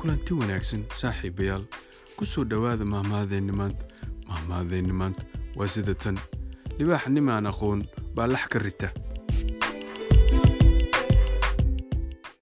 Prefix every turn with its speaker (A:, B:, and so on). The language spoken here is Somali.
A: kulanti wanaagsan saaxiibayaal. Ku soo dhowaada mahmaadeenni maanta. Mahmaadeenni maanta waa sida tan. Libaax nimaan aqoon baa lax ka rita.